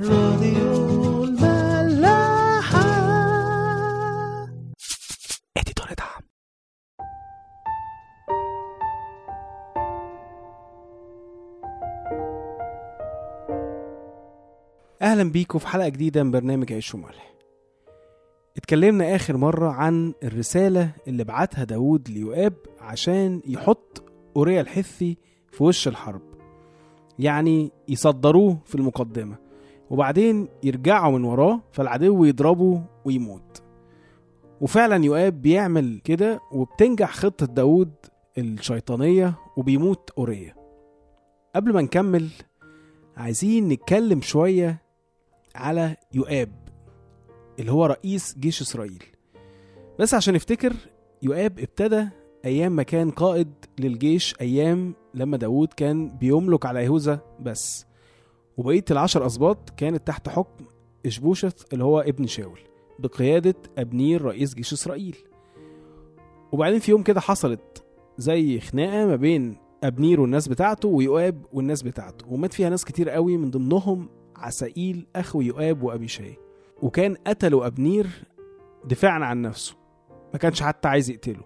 راديو الملاحة. اديتور دعم. أهلا بيكم في حلقة جديدة من برنامج عيش وملح. اتكلمنا آخر مرة عن الرسالة اللي بعتها داود ليؤاب عشان يحط أوريا الحثي في وش الحرب. يعني يصدروه في المقدمة. وبعدين يرجعوا من وراه فالعدو يضربه ويموت. وفعلا يؤاب بيعمل كده وبتنجح خطة داود الشيطانية وبيموت أوريا قبل ما نكمل عايزين نتكلم شوية على يؤاب اللي هو رئيس جيش إسرائيل. بس عشان نفتكر يؤاب ابتدى أيام ما كان قائد للجيش أيام لما داود كان بيملك على يهوذا بس. وبقية العشر أسباط كانت تحت حكم إشبوشث اللي هو ابن شاول بقيادة أبنير رئيس جيش إسرائيل. وبعدين في يوم كده حصلت زي خناقة ما بين أبنير والناس بتاعته ويؤاب والناس بتاعته ومات فيها ناس كتير قوي من ضمنهم عسائيل أخو يؤاب وأبي شاي. وكان قتلوا أبنير دفاعا عن نفسه ما كانش حتى عايز يقتله.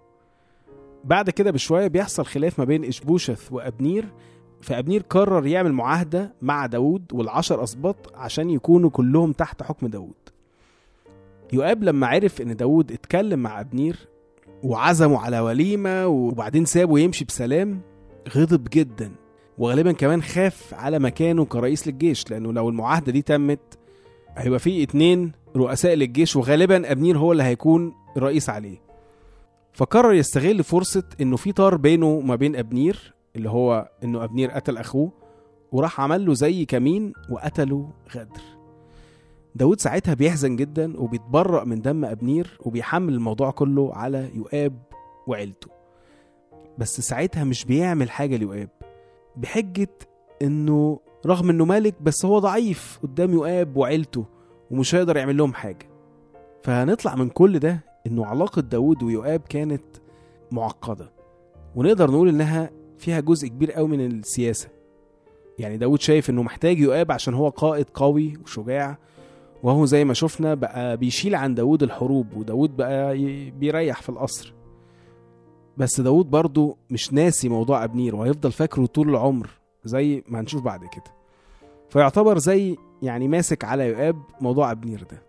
بعد كده بشوية بيحصل خلاف ما بين إشبوشث وأبنير فأبنير قرر يعمل معاهدة مع داود والعشر أسباط عشان يكونوا كلهم تحت حكم داود يؤاب لما عرف إن داود اتكلم مع ابنير وعزمه على وليمة وبعدين سابه يمشي بسلام غضب جدا وغالبا كمان خاف على مكانه كرئيس للجيش لأنه لو المعاهدة دي تمت هيبقى في اتنين رؤساء للجيش وغالبا ابنير هو اللي هيكون الرئيس عليه. فقرر يستغل فرصة إنه في طار بينه وما بين ابنير اللي هو إنه أبنير قتل أخوه وراح عمل له زي كمين وقتله غدر. داود ساعتها بيحزن جدا وبيتبرأ من دم أبنير وبيحمل الموضوع كله على يؤاب وعيلته. بس ساعتها مش بيعمل حاجة ليؤاب. بحجة إنه رغم إنه ملك بس هو ضعيف قدام يؤاب وعيلته ومش هيقدر يعمل لهم حاجة. فهنطلع من كل ده إنه علاقة داود ويؤاب كانت معقدة. ونقدر نقول إنها فيها جزء كبير قوي من السياسة. يعني داود شايف إنه محتاج يؤاب عشان هو قائد قوي وشجاع وهو زي ما شفنا بقى بيشيل عن داود الحروب وداود بقى بيريح في القصر. بس داود برضو مش ناسي موضوع أبنير وهيفضل فاكره طول العمر زي ما هنشوف بعد كده. فيعتبر زي يعني ماسك على يؤاب موضوع أبنير ده.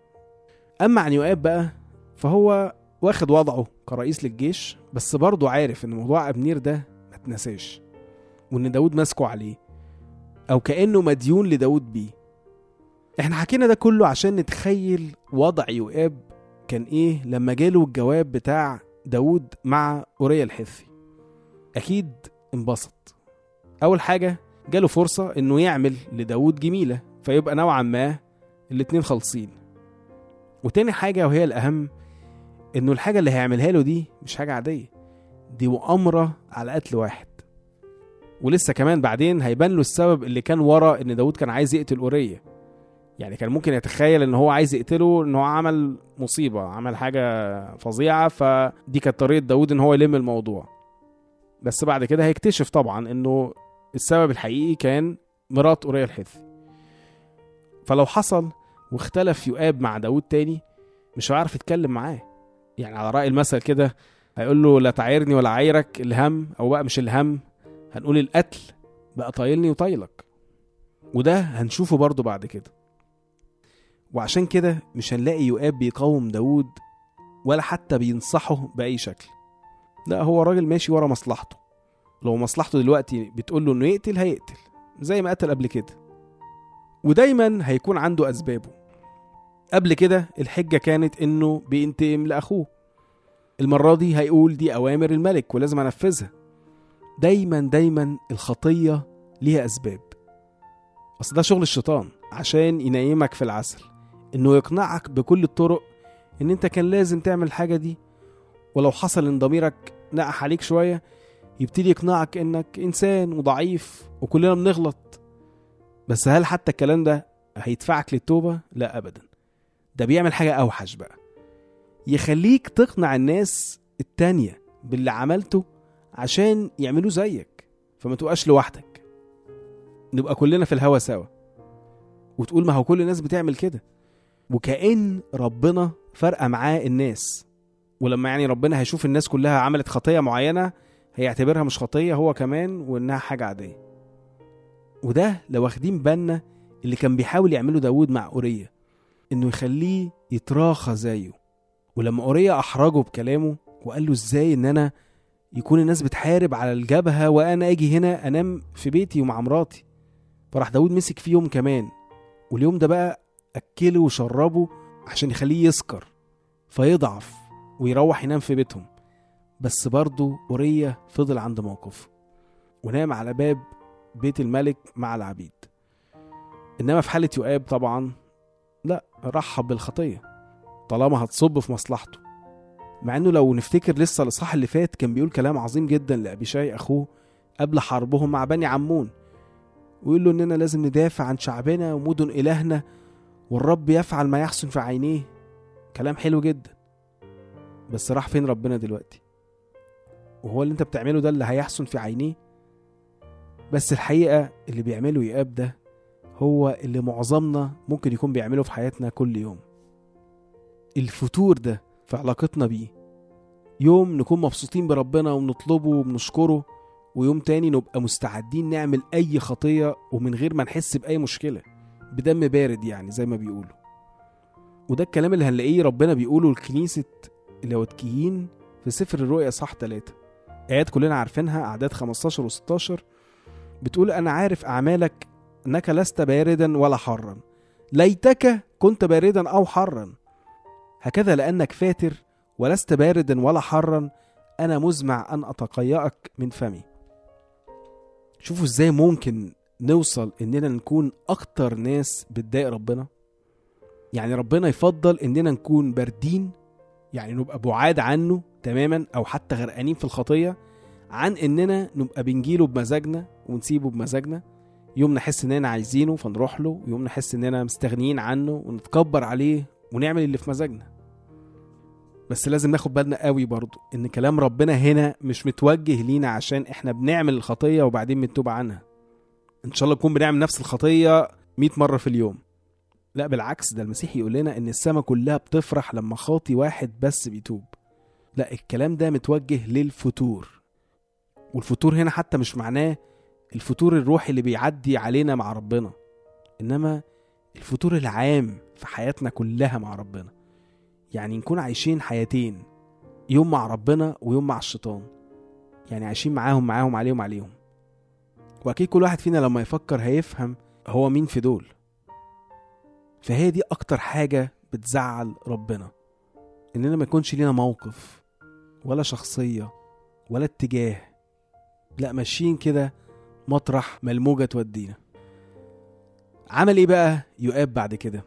أما عن يؤاب بقى فهو واخد وضعه كرئيس للجيش بس برضه عارف إن موضوع أبنير ده اتنساش وإن داود ماسكه عليه أو كأنه مديون لداود بيه. إحنا حكينا ده كله عشان نتخيل وضع يؤاب كان إيه لما جاله الجواب بتاع داود مع أوريا الحثي أكيد انبسط. أول حاجة جاله فرصة إنه يعمل لداود جميلة فيبقى نوعا ما الاتنين خالصين. وتاني حاجة وهي الأهم إنه الحاجة اللي هيعملها له دي مش حاجة عادية. دي مؤامرة على قتل واحد. ولسه كمان بعدين هيبان له السبب اللي كان ورا إن داود كان عايز يقتل أوريا يعني كان ممكن يتخيل إن هو عايز يقتله إن هو عمل مصيبة عمل حاجة فظيعة فدي كانت طريقة داود إن هو يلم الموضوع. بس بعد كده هيكتشف طبعا إنه السبب الحقيقي كان مرات اوريا الحثي فلو حصل واختلف يؤاب مع داود تاني مش هيعرف يتكلم معاه. يعني على رأي المثل كده هيقول له لا تعايرني ولا عايرك الهم أو بقى مش الهم هنقول القتل بقى طايلني وطايلك. وده هنشوفه برضه بعد كده. وعشان كده مش هنلاقي يؤاب بيقاوم داود ولا حتى بينصحه بأي شكل. لا هو راجل ماشي ورا مصلحته. لو مصلحته دلوقتي بتقول له إنه يقتل هيقتل زي ما قتل قبل كده. ودايما هيكون عنده أسبابه. قبل كده الحجة كانت إنه بينتقم لأخوه. المرة دي هيقول دي أوامر الملك ولازم أنفذها. دايما دايما الخطية ليها أسباب. أصل ده شغل الشيطان عشان ينيمك في العسل إنه يقنعك بكل الطرق إن أنت كان لازم تعمل الحاجة دي. ولو حصل إن ضميرك نقح عليك شوية يبتدي يقنعك إنك إنسان وضعيف وكلنا بنغلط. بس هل حتى الكلام ده هيدفعك للتوبة؟ لا ابدا. ده بيعمل حاجة أوحش بقى. يخليك تقنع الناس التانية باللي عملته عشان يعملوه زيك. فما تبقاش لوحدك. نبقى كلنا في الهوا سوا. وتقول ما هو كل الناس بتعمل كده. وكأن ربنا فارقة معاه الناس. ولما يعني ربنا هيشوف الناس كلها عملت خطية معينة هيعتبرها مش خطية هو كمان وإنها حاجة عادية. وده لو واخدين بالنا اللي كان بيحاول يعمله داود مع أورية إنه يخليه يتراخى زيه. ولما أورية أحرجه بكلامه وقال له إزاي إن أنا يكون الناس بتحارب على الجبهة وأنا أجي هنا أنام في بيتي ومع مراتي؟ فراح داود مسك فيه يوم كمان واليوم ده بقى أكله وشربه عشان يخليه يسكر فيضعف ويروح ينام في بيتهم. بس برضه أورية فضل عند موقفه ونام على باب بيت الملك مع العبيد. إنما في حالة يؤاب طبعا لا رحب بالخطية. طالما هتصب في مصلحته. مع إنه لو نفتكر لسه الإصحاح اللي فات كان بيقول كلام عظيم جدا لابيشاي أخوه قبل حربهم مع بني عمون ويقول له إننا لازم ندافع عن شعبنا ومدن إلهنا والرب يفعل ما يحسن في عينيه. كلام حلو جدا. بس راح فين ربنا دلوقتي؟ وهو اللي أنت بتعمله ده اللي هيحسن في عينيه؟ بس الحقيقة اللي بيعمله يقاب ده هو اللي معظمنا ممكن يكون بيعمله في حياتنا كل يوم. الفتور ده في علاقتنا بيه. يوم نكون مبسوطين بربنا ونطلبه وبنشكره ويوم تاني نبقى مستعدين نعمل أي خطية ومن غير ما نحس بأي مشكلة بدم بارد يعني زي ما بيقولوا. وده الكلام اللي هنلاقيه ربنا بيقوله لكنيسة اللاوتكيين في سفر الرؤيا صح 3 آيات كلنا عارفينها أعداد 15 و 16 بتقول أنا عارف أعمالك أنك لست باردا ولا حارا ليتك كنت باردا أو حارا هكذا لأنك فاتر ولست باردا ولا حارا أنا مزمع أن أتقيأك من فمي. شوفوا إزاي ممكن نوصل إننا نكون أكتر ناس بتضايق ربنا. يعني ربنا يفضل إننا نكون باردين يعني نبقى بعاد عنه تماما أو حتى غرقانين في الخطية عن إننا نبقى بنجيله بمزاجنا ونسيبه بمزاجنا. يوم نحس إننا عايزينه فنروح له ويوم نحس إننا مستغنيين عنه ونتكبر عليه ونعمل اللي في مزاجنا. بس لازم ناخد بالنا قوي برضو إن كلام ربنا هنا مش متوجه لينا عشان إحنا بنعمل الخطية وبعدين بنتوب عنها. إن شاء الله نكون بنعمل نفس الخطية 100 مرة في اليوم. لا بالعكس ده المسيح يقول لنا إن السماء كلها بتفرح لما خاطي واحد بس بيتوب. لا الكلام ده متوجه للفتور. والفتور هنا حتى مش معناه الفتور الروحي اللي بيعدي علينا مع ربنا. إنما الفتور العام في حياتنا كلها مع ربنا. يعني نكون عايشين حياتين يوم مع ربنا ويوم مع الشيطان. يعني عايشين معاهم معاهم عليهم عليهم. وأكيد كل واحد فينا لما يفكر هيفهم هو مين في دول. فهي دي أكتر حاجة بتزعل ربنا إننا ما يكونش لينا موقف ولا شخصية ولا اتجاه. لا ماشيين كده مطرح ما الموجة تودينا. عمل إيه بقى يؤاب بعد كده؟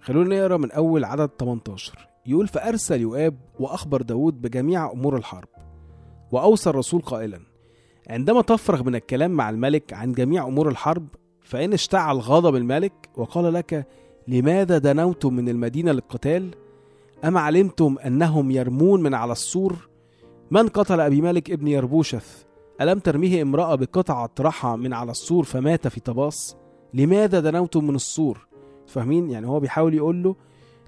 خلونا نقرأ من أول عدد 18 يقول فأرسل يؤاب وأخبر داود بجميع أمور الحرب وأوصى الرسول قائلا عندما تفرغ من الكلام مع الملك عن جميع أمور الحرب فإن اشتعل غضب الملك وقال لك لماذا دنوتم من المدينة للقتال؟ اما علمتم أنهم يرمون من على السور؟ من قتل أبي مالك ابن يربوشث؟ ألم ترميه امرأة بقطعة رحى من على السور فمات في طباس لماذا دنوتم من السور فاهمين؟ يعني هو بيحاول يقول له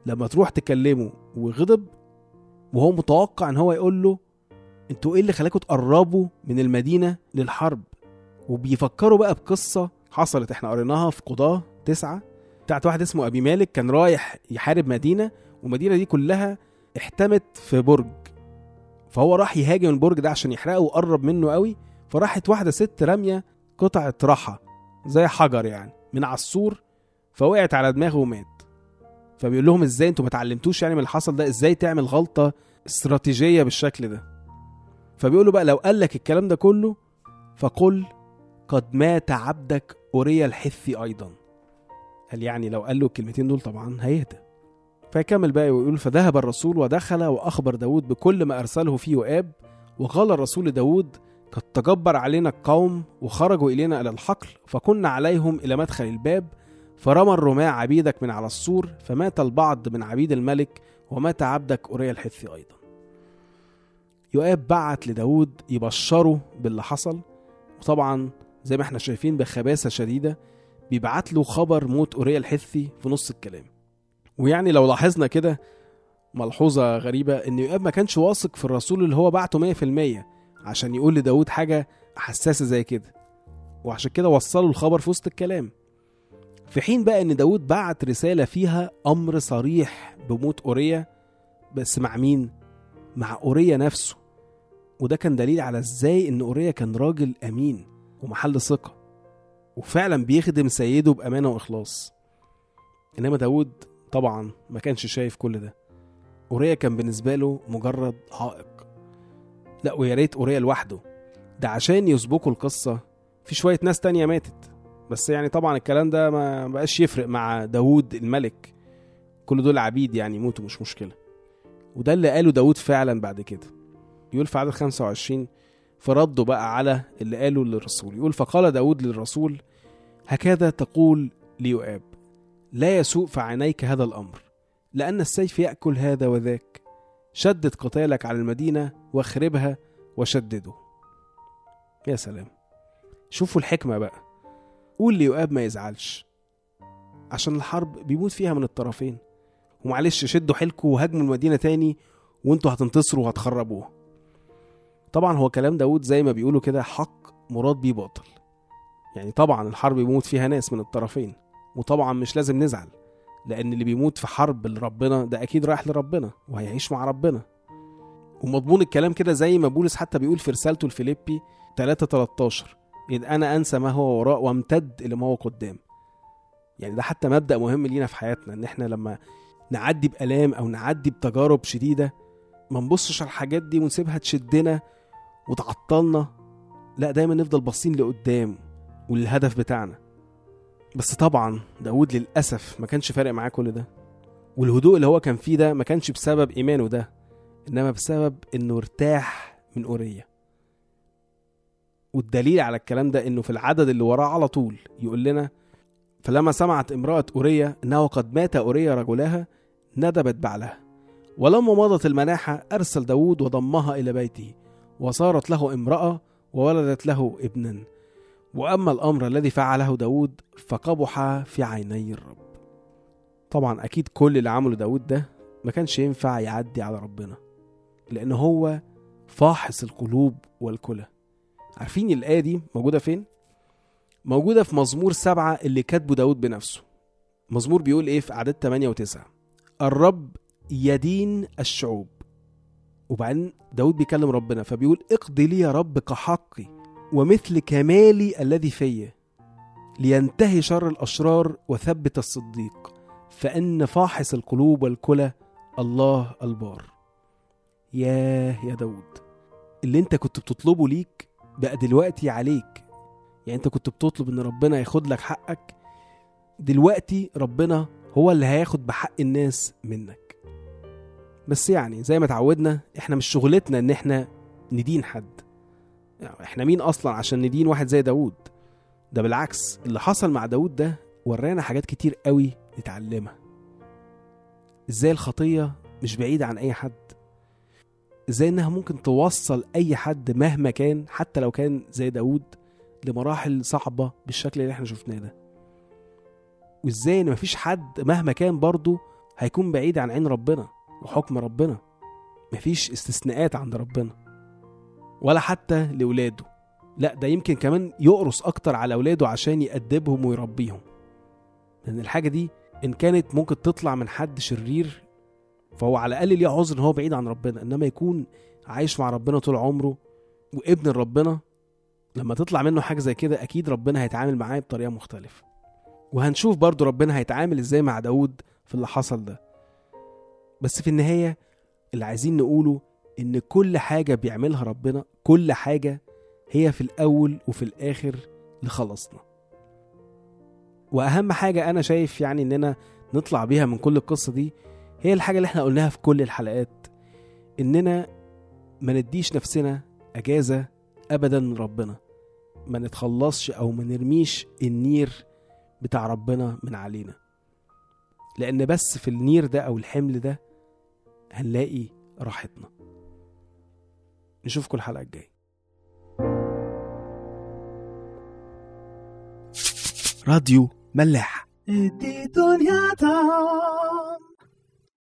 لما تروح تكلمه وغضب وهو متوقع إن هو يقول له أنتوا إيه اللي خلاكوا تقربوا من المدينة للحرب؟ وبيفكروا بقى بقصة حصلت إحنا قريناها في قضاة تسعة بتاعت واحد اسمه أبي مالك كان رايح يحارب مدينة والمدينة دي كلها احتمت في برج. فهو راح يهاجم البرج ده عشان يحرقه وقرب منه قوي فراحت واحدة ست رامية قطعه رحى زي حجر يعني. من على السور فوقعت على دماغه ومات. فبيقول لهم إزاي؟ أنتوا ما اتعلمتوش يعني من اللي حصل ده إزاي تعمل غلطة استراتيجية بالشكل ده؟ فبيقولوا بقى لو قال لك الكلام ده كله فقل قد مات عبدك أوريا الحثي أيضا. قال يعني لو قال له الكلمتين دول طبعا هيهدى. فيكمل بقى ويقول فذهب الرسول ودخل وأخبر داود بكل ما أرسله فيه يؤاب وقال الرسول لداود قد تجبر علينا القوم وخرجوا إلينا إلى الحقل فكنا عليهم إلى مدخل الباب فرمى الرماة عبيدك من على السور فمات البعض من عبيد الملك ومات عبدك أوريا الحثي أيضا. يؤاب بعت لداود يبشره باللي حصل وطبعا زي ما إحنا شايفين بخباثة شديدة بيبعت له خبر موت أوريا الحثي في نص الكلام. ويعني لو لاحظنا كده ملحوظة غريبة إن يؤاب ما كانش واثق في الرسول اللي هو بعته 100% عشان يقول لداود حاجة حساسة زي كده. وعشان كده وصلوا الخبر في وسط الكلام. في حين بقى إن داود بعت رسالة فيها أمر صريح بموت أوريا بس مع مين؟ مع أوريا نفسه. وده كان دليل على إزاي إن أوريا كان راجل أمين ومحل ثقة. وفعلا بيخدم سيده بأمانة وإخلاص. إنما داود طبعا ما كانش شايف كل ده. أوريا كان بالنسبة له مجرد عائق لا ويا ريت أوريا لوحده. ده عشان يسبقوا القصة. في شوية ناس تانية ماتت. بس يعني طبعا الكلام ده ما بقاش يفرق مع داود الملك. كل دول عبيد يعني يموتوا مش مشكلة. وده اللي قاله داود فعلا بعد كده. يقول في عدد 25 فردوا بقى على اللي قاله للرسول. يقول فقال داود للرسول هكذا تقول ليؤاب لا يسوء في عينيك هذا الأمر لأن السيف يأكل هذا وذاك. شدد قتالك على المدينة واخربها وشدده. يا سلام. شوفوا الحكمة بقى. قول ليؤاب ما يزعلش. عشان الحرب بيموت فيها من الطرفين. ومعلش شدوا حيلكوا وهاجموا المدينة تاني وانتوا هتنتصروا وهتخربوها. طبعا هو كلام داود زي ما بيقولوا كده حق مراد بيه باطل. يعني طبعا الحرب بيموت فيها ناس من الطرفين. وطبعا مش لازم نزعل. لأن اللي بيموت في حرب لربنا ده أكيد رايح لربنا وهيعيش مع ربنا. ومضمون الكلام كده زي ما بولس حتى بيقول في رسالته الفيليبي 3 13 إذ أنا أنسى ما هو وراء وامتد إلى ما هو قدام. يعني ده حتى مبدأ مهم لينا في حياتنا إن إحنا لما نعدي بآلام أو نعدي بتجارب شديدة ما نبصش على الحاجات دي ونسيبها تشدنا وتعطلنا لا دايما نفضل باصين لقدام وللهدف بتاعنا. بس طبعا داود للأسف ما كانش فارق معاه كل ده. والهدوء اللي هو كان فيه ده ما كانش بسبب إيمانه ده إنما بسبب إنه ارتاح من أوريا والدليل على الكلام ده إنه في العدد اللي وراه على طول يقول لنا فلما سمعت امرأة أوريا أنه قد مات أوريا رجلها ندبت بعلها. ولما مضت المناحة أرسل داود وضمها إلى بيته وصارت له امرأة وولدت له ابنا. وأما الأمر الذي فعله داود فقبح في عيني الرب. طبعا أكيد كل اللي عمله داود ده ما كانش ينفع يعدي على ربنا لأن هو فاحص القلوب والكلى. عارفين الآية دي موجودة فين؟ موجودة في مزمور سبعة اللي كاتبه داود بنفسه. مزمور بيقول إيه في أعداد 8 و9 الرب يدين الشعوب. وبعدين داود بيكلم ربنا فبيقول اقضي لي يا رب كحقي. ومثل كمالي الذي فيا لينتهي شر الأشرار وثبت الصديق فإن فاحص القلوب والكلى الله البار. ياه يا داود اللي انت كنت بتطلبه ليك بقى دلوقتي عليك. يعني انت كنت بتطلب إن ربنا ياخد لك حقك دلوقتي ربنا هو اللي هياخد بحق الناس منك. بس يعني زي ما اتعودنا إحنا مش شغلتنا إن إحنا ندين حد. يعني إحنا مين أصلا عشان ندين واحد زي داود ده بالعكس اللي حصل مع داود ده ورانا حاجات كتير قوي نتعلمها. إزاي الخطية مش بعيدة عن أي حد؟ إزاي إنها ممكن توصل أي حد مهما كان حتى لو كان زي داود لمراحل صعبة بالشكل اللي إحنا شفناه ده. وإزاي إن مفيش حد مهما كان برضه هيكون بعيد عن عين ربنا وحكم ربنا؟ مفيش استثناءات عند ربنا. ولا حتى لولاده. لا ده يمكن كمان يقرص أكتر على أولاده عشان يأدبهم ويربيهم. لأن الحاجة دي إن كانت ممكن تطلع من حد شرير فهو على الأقل ليه عذر إن هو بعيد عن ربنا. إنما يكون عايش مع ربنا طول عمره وابن ربنا لما تطلع منه حاجة زي كده أكيد ربنا هيتعامل معاه بطريقة مختلفة. وهنشوف برضو ربنا هيتعامل إزاي مع داود في اللي حصل ده. بس في النهاية اللي عايزين نقوله إن كل حاجة بيعملها ربنا كل حاجة هي في الأول وفي الآخر لخلصنا. وأهم حاجة أنا شايف يعني اننا نطلع بيها من كل القصة دي هي الحاجة اللي إحنا قلناها في كل الحلقات إننا ما نديش نفسنا أجازة ابدا من ربنا. ما نتخلصش أو ما نرميش النير بتاع ربنا من علينا. لأن بس في النير ده أو الحمل ده هنلاقي راحتنا. نشوفكم الحلقة الجاية. راديو ملاح.